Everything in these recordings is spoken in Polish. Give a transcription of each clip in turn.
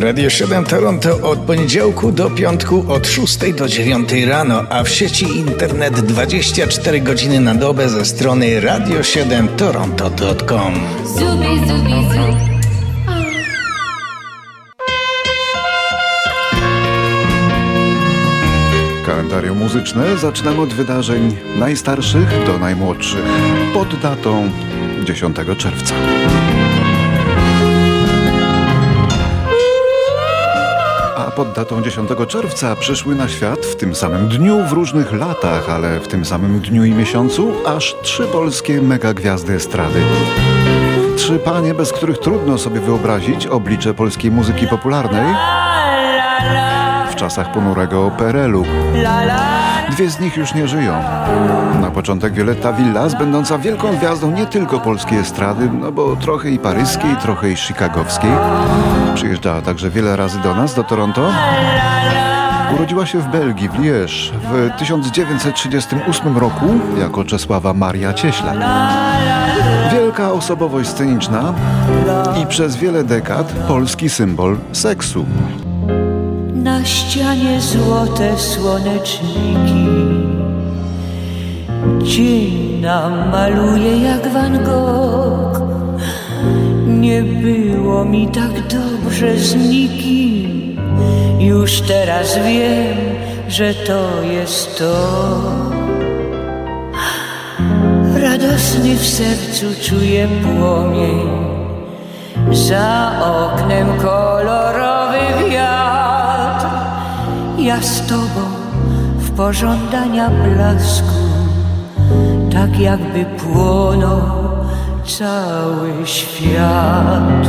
Radio 7 Toronto od poniedziałku do piątku od 6 do 9 rano, a w sieci internet 24 godziny na dobę ze strony radio7toronto.com. Zubi, zubi, zubi. Kalendarium muzyczne zaczynamy od wydarzeń najstarszych do najmłodszych pod datą 10 czerwca. Pod datą 10 czerwca przyszły na świat w tym samym dniu, w różnych latach, ale w tym samym dniu i miesiącu aż trzy polskie megagwiazdy estrady. Trzy panie, bez których trudno sobie wyobrazić oblicze polskiej muzyki popularnej w czasach ponurego PRL-u. Dwie z nich już nie żyją. Na początek Violetta Villas, będąca wielką gwiazdą nie tylko polskiej estrady, no bo trochę i paryskiej, trochę i chicagowskiej. Przyjeżdżała także wiele razy do nas, do Toronto. Urodziła się w Belgii, w Liège w 1938 roku jako Czesława Maria Cieśla. Wielka osobowość sceniczna i przez wiele dekad polski symbol seksu. Na ścianie złote słoneczniki. Dzień nam maluje jak Van Gogh. Nie było mi tak dobrze z nikim. Już teraz wiem, że to jest to. Radosny w sercu czuję płomień. Za oknem kolorowy wiatr Ja z tobą w pożądania blasku Tak jakby płonął cały świat.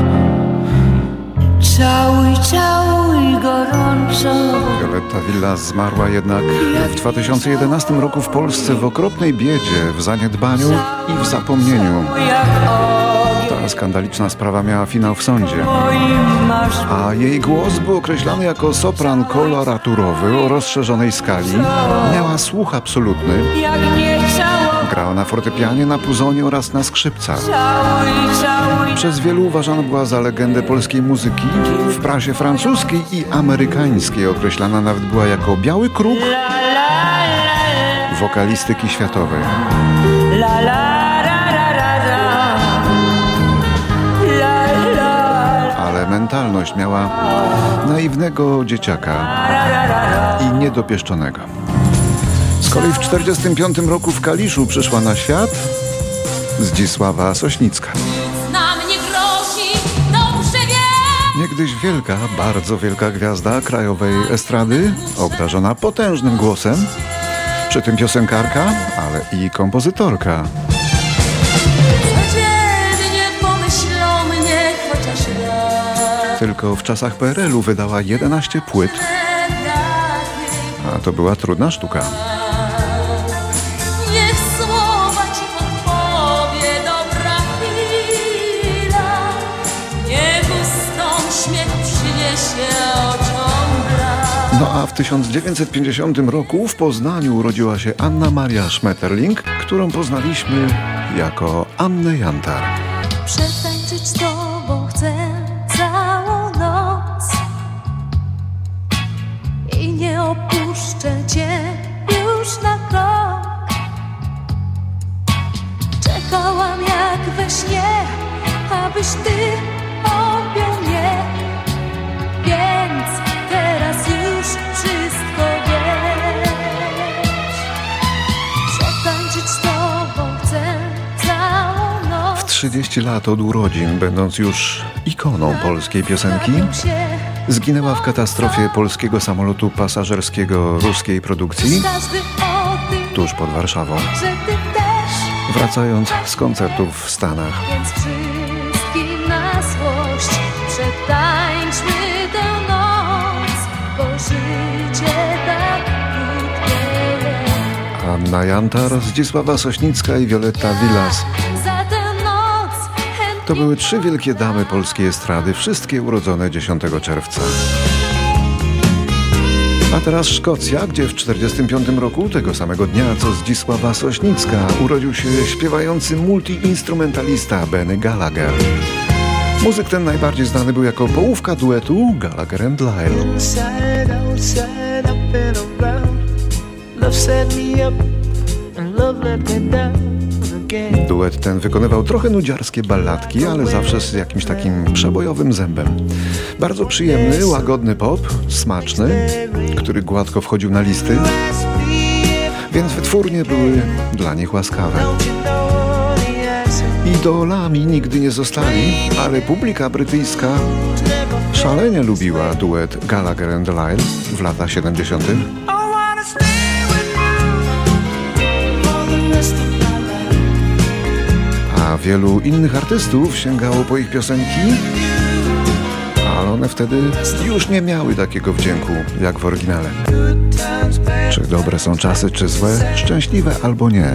Cały, cały gorąco. Violetta Villa zmarła jednak w 2011 roku w Polsce w okropnej biedzie, w zaniedbaniu i w zapomnieniu. Ta skandaliczna sprawa miała finał w sądzie. A jej głos był określany jako sopran koloraturowy o rozszerzonej skali. Miała słuch absolutny. Grała na fortepianie, na puzonie oraz na skrzypcach. Przez wielu uważana była za legendę polskiej muzyki. W prasie francuskiej i amerykańskiej określana nawet była jako biały kruk wokalistyki światowej. Mentalność miała naiwnego dzieciaka i niedopieszczonego. Z kolei w 1945 roku w Kaliszu przyszła na świat Zdzisława Sośnicka. Niegdyś wielka, bardzo wielka gwiazda krajowej estrady, obdarzona potężnym głosem, przy tym piosenkarka, ale i kompozytorka. Tylko w czasach PRL-u wydała 11 płyt, a to była trudna sztuka. No a w 1950 roku w Poznaniu urodziła się Anna Maria Schmetterling, którą poznaliśmy jako Annę Jantar. Śnie, abyś ty objął mnie, więc teraz już wszystko wiesz. Przetańczyć z tobą chcę całą noc. W 30 lat od urodzin, będąc już ikoną polskiej piosenki, zginęła w katastrofie polskiego samolotu pasażerskiego ruskiej produkcji tuż pod Warszawą. Wracając z koncertów w Stanach. Więc wszystkim na złość przetańczmy Anna Jantar, Zdzisława Sośnicka i Violetta Villas. To były trzy wielkie damy polskiej estrady, wszystkie urodzone 10 czerwca. A teraz Szkocja, gdzie w 1945 roku, tego samego dnia co Zdzisława Sośnicka, urodził się śpiewający multiinstrumentalista Benny Gallagher. Muzyk ten najbardziej znany był jako połówka duetu Gallagher and Lyle. Duet ten wykonywał trochę nudziarskie balladki, ale zawsze z jakimś takim przebojowym zębem. Bardzo przyjemny, łagodny pop, smaczny, który gładko wchodził na listy, więc wytwórnie były dla nich łaskawe. Idolami nigdy nie zostali, ale publika brytyjska szalenie lubiła duet Gallagher and Lyle w latach 70. wielu innych artystów sięgało po ich piosenki, ale one wtedy już nie miały takiego wdzięku jak w oryginale. Czy dobre są czasy, czy złe, szczęśliwe albo nie,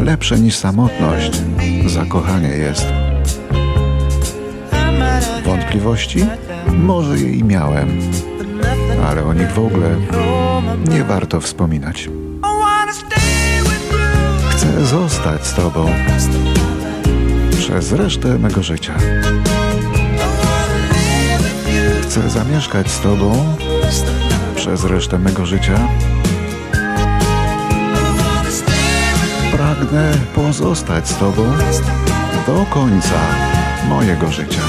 lepsze niż samotność, zakochanie jest. Wątpliwości? Może je i miałem, ale o nich w ogóle nie warto wspominać. Chcę zostać z Tobą przez resztę mego życia. Chcę zamieszkać z Tobą przez resztę mego życia. Pragnę pozostać z Tobą do końca mojego życia.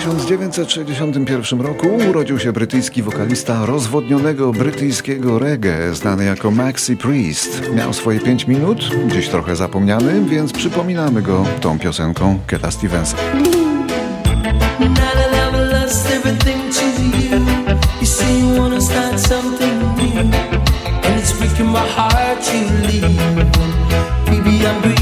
W 1961 roku urodził się brytyjski wokalista rozwodnionego brytyjskiego reggae, znany jako Maxi Priest. Miał swoje 5 minut, dziś trochę zapomniany, więc przypominamy go tą piosenką Keta Stevensa. Baby, I'm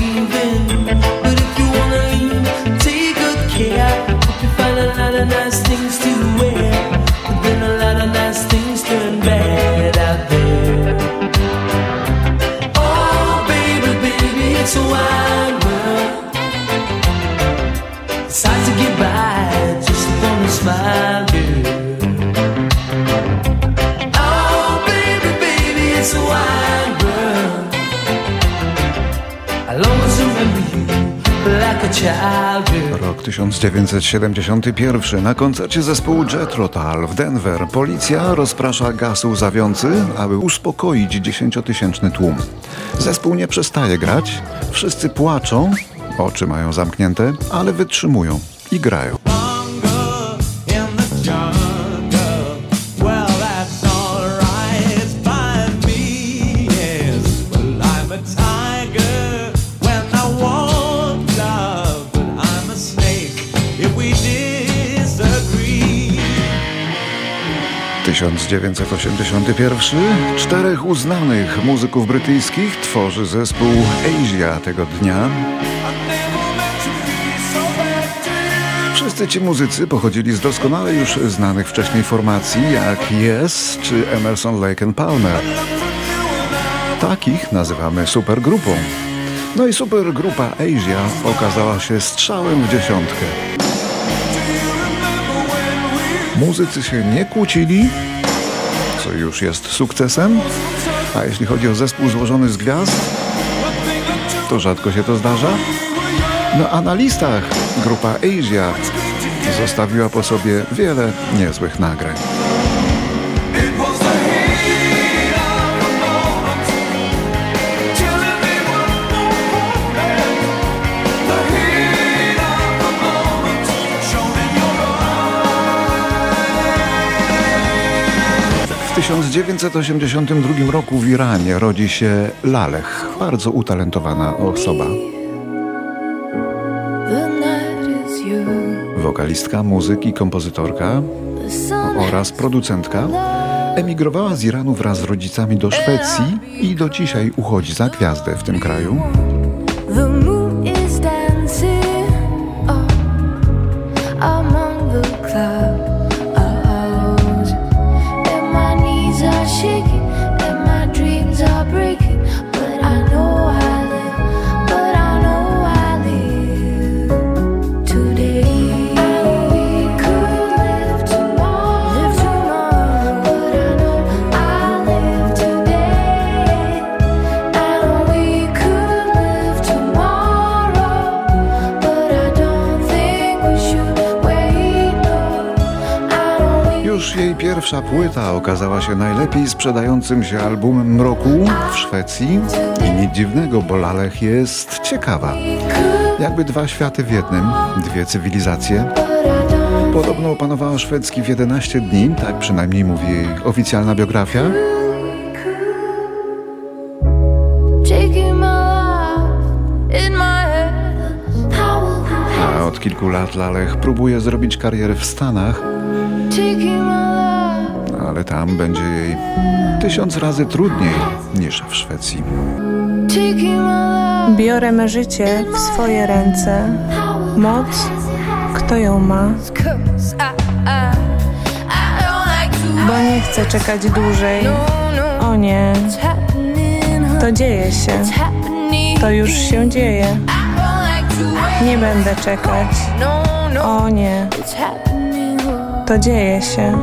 Rok 1971. Na koncercie zespołu Jethro Tull w Denver policja rozprasza gaz łzawiący, aby uspokoić dziesięciotysięczny tłum. Zespół nie przestaje grać, wszyscy płaczą, oczy mają zamknięte, ale wytrzymują i grają. 1981. Czterech uznanych muzyków brytyjskich tworzy zespół Asia tego dnia. Wszyscy ci muzycy pochodzili z doskonale już znanych wcześniej formacji jak Yes czy Emerson Lake and Palmer. Takich nazywamy supergrupą. No i supergrupa Asia okazała się strzałem w dziesiątkę. Muzycy się nie kłócili, co już jest sukcesem. A jeśli chodzi o zespół złożony z gwiazd, to rzadko się to zdarza. No a na listach grupa Asia zostawiła po sobie wiele niezłych nagrań. 1982 roku w Iranie rodzi się Lalech, bardzo utalentowana osoba. Wokalistka, muzyk i kompozytorka oraz producentka emigrowała z Iranu wraz z rodzicami do Szwecji i do dzisiaj uchodzi za gwiazdę w tym kraju. Among the clouds, shaking, pierwsza płyta okazała się najlepiej sprzedającym się albumem roku w Szwecji i nic dziwnego, bo Lalech jest ciekawa. Jakby dwa światy w jednym, dwie cywilizacje. Podobno opanowała szwedzki w 11 dni, tak przynajmniej mówi jej oficjalna biografia. A od kilku lat Lalech próbuje zrobić karierę w Stanach. Ale tam będzie jej tysiąc razy trudniej niż w Szwecji. Biorę me życie w swoje ręce. Moc, kto ją ma? Bo nie chcę czekać dłużej. O nie, to dzieje się. To już się dzieje. Nie będę czekać. O nie, to dzieje się.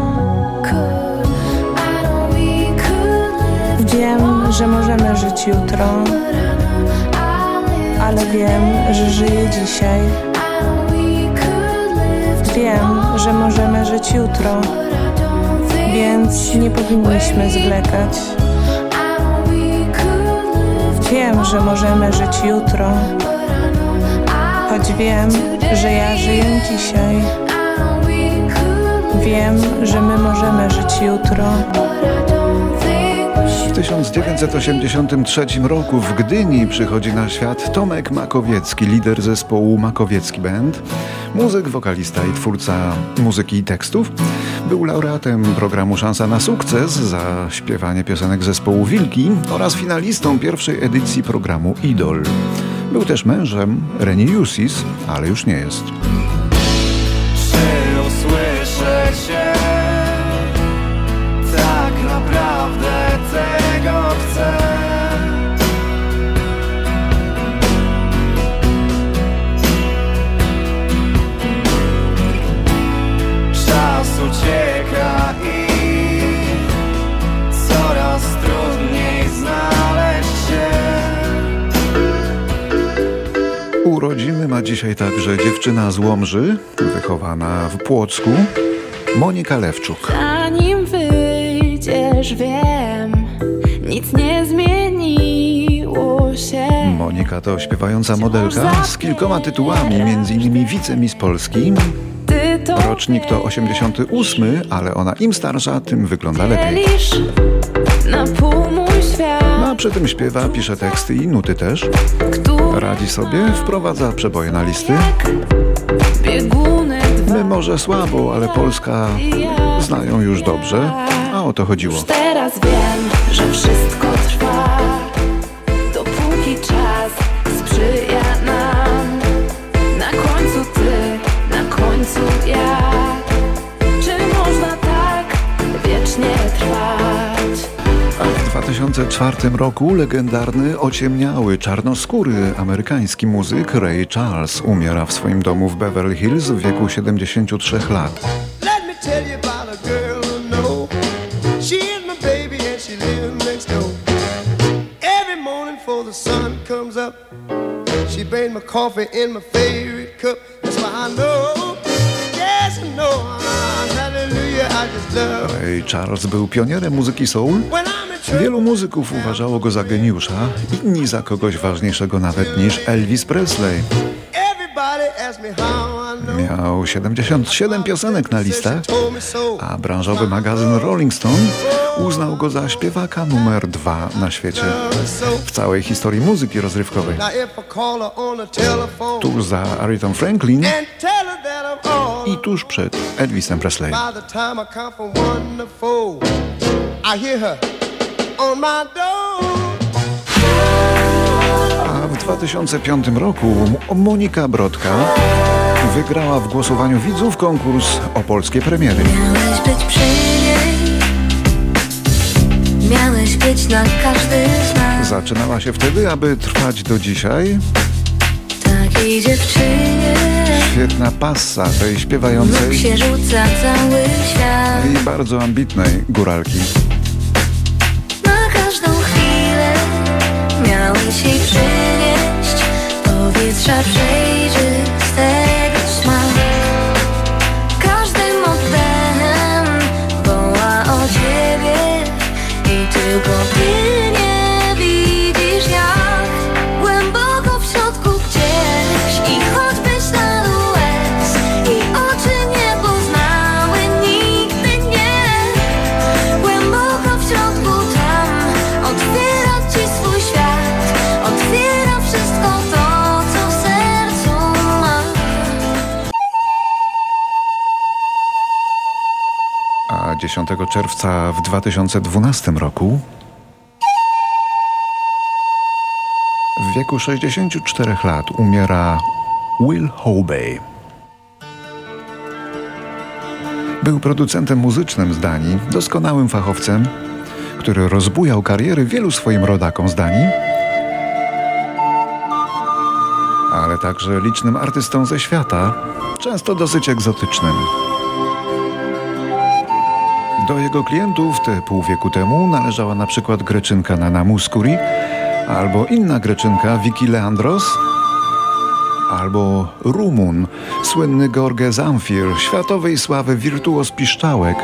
Że możemy żyć jutro, ale wiem, że żyję dzisiaj. Wiem, że możemy żyć jutro, więc nie powinniśmy zwlekać. Wiem, że możemy żyć jutro, choć wiem, że ja żyję dzisiaj. Wiem, że my możemy żyć jutro. 1983 roku w Gdyni przychodzi na świat Tomek Makowiecki, lider zespołu Makowiecki Band, muzyk, wokalista i twórca muzyki i tekstów. Był laureatem programu Szansa na sukces za śpiewanie piosenek zespołu Wilki oraz finalistą pierwszej edycji programu Idol. Był też mężem Reni Jusis, ale już nie jest. Urodziny ma dzisiaj także dziewczyna z Łomży, wychowana w Płocku, Monika Lewczuk. Zanim wyjdziesz, wiem, nic nie zmieniło się. Monika to śpiewająca modelka z kilkoma tytułami, m.in. Wicemiss Polski. Rocznik to 88, ale ona im starsza, tym wygląda lepiej. A przy tym śpiewa, pisze teksty i nuty też. Radzi sobie, wprowadza przeboje na listy. My może słabo, ale Polska znają już dobrze, a o to chodziło. Już teraz wiem, że wszystko 2004 roku legendarny, ociemniały, czarnoskóry amerykański muzyk Ray Charles umiera w swoim domu w Beverly Hills w wieku 73 lat. She brings my coffee in my favorite cup. That's why I know, yes I know, Charles był pionierem muzyki soul. Wielu muzyków uważało go za geniusza, inni za kogoś ważniejszego nawet niż Elvis Presley. Miał 77 piosenek na listach, a branżowy magazyn Rolling Stone uznał go za śpiewaka numer dwa na świecie w całej historii muzyki rozrywkowej. Tuż za Aretha Franklin i tuż przed Elvisem Presley. A w 2005 roku Monika Brodka wygrała w głosowaniu widzów konkurs o polskie premiery. Miałeś być przy Miałeś być na każdy z nas Zaczynała się wtedy, aby trwać do dzisiaj. Takiej dziewczynie Świetna passa tej śpiewającej się rzuca cały świat i bardzo ambitnej góralki. Na każdą chwilę Miałeś jej przynieść Powietrza przejrzystego w 2012 roku w wieku 64 lat umiera Will Hobey. Był producentem muzycznym z Danii, doskonałym fachowcem, który rozbujał kariery wielu swoim rodakom z Danii, ale także licznym artystom ze świata, często dosyć egzotycznym. Do jego klientów te pół wieku temu należała na przykład greczynka Nana Muscuri, albo inna greczynka Vicky Leandros, albo Rumun, słynny Gorge Zamfir, światowej sławy wirtuos piszczałek,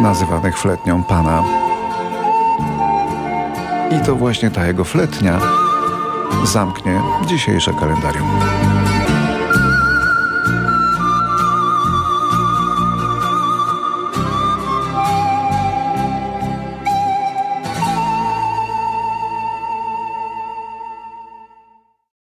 nazywanych fletnią pana. I to właśnie ta jego fletnia zamknie dzisiejsze kalendarium.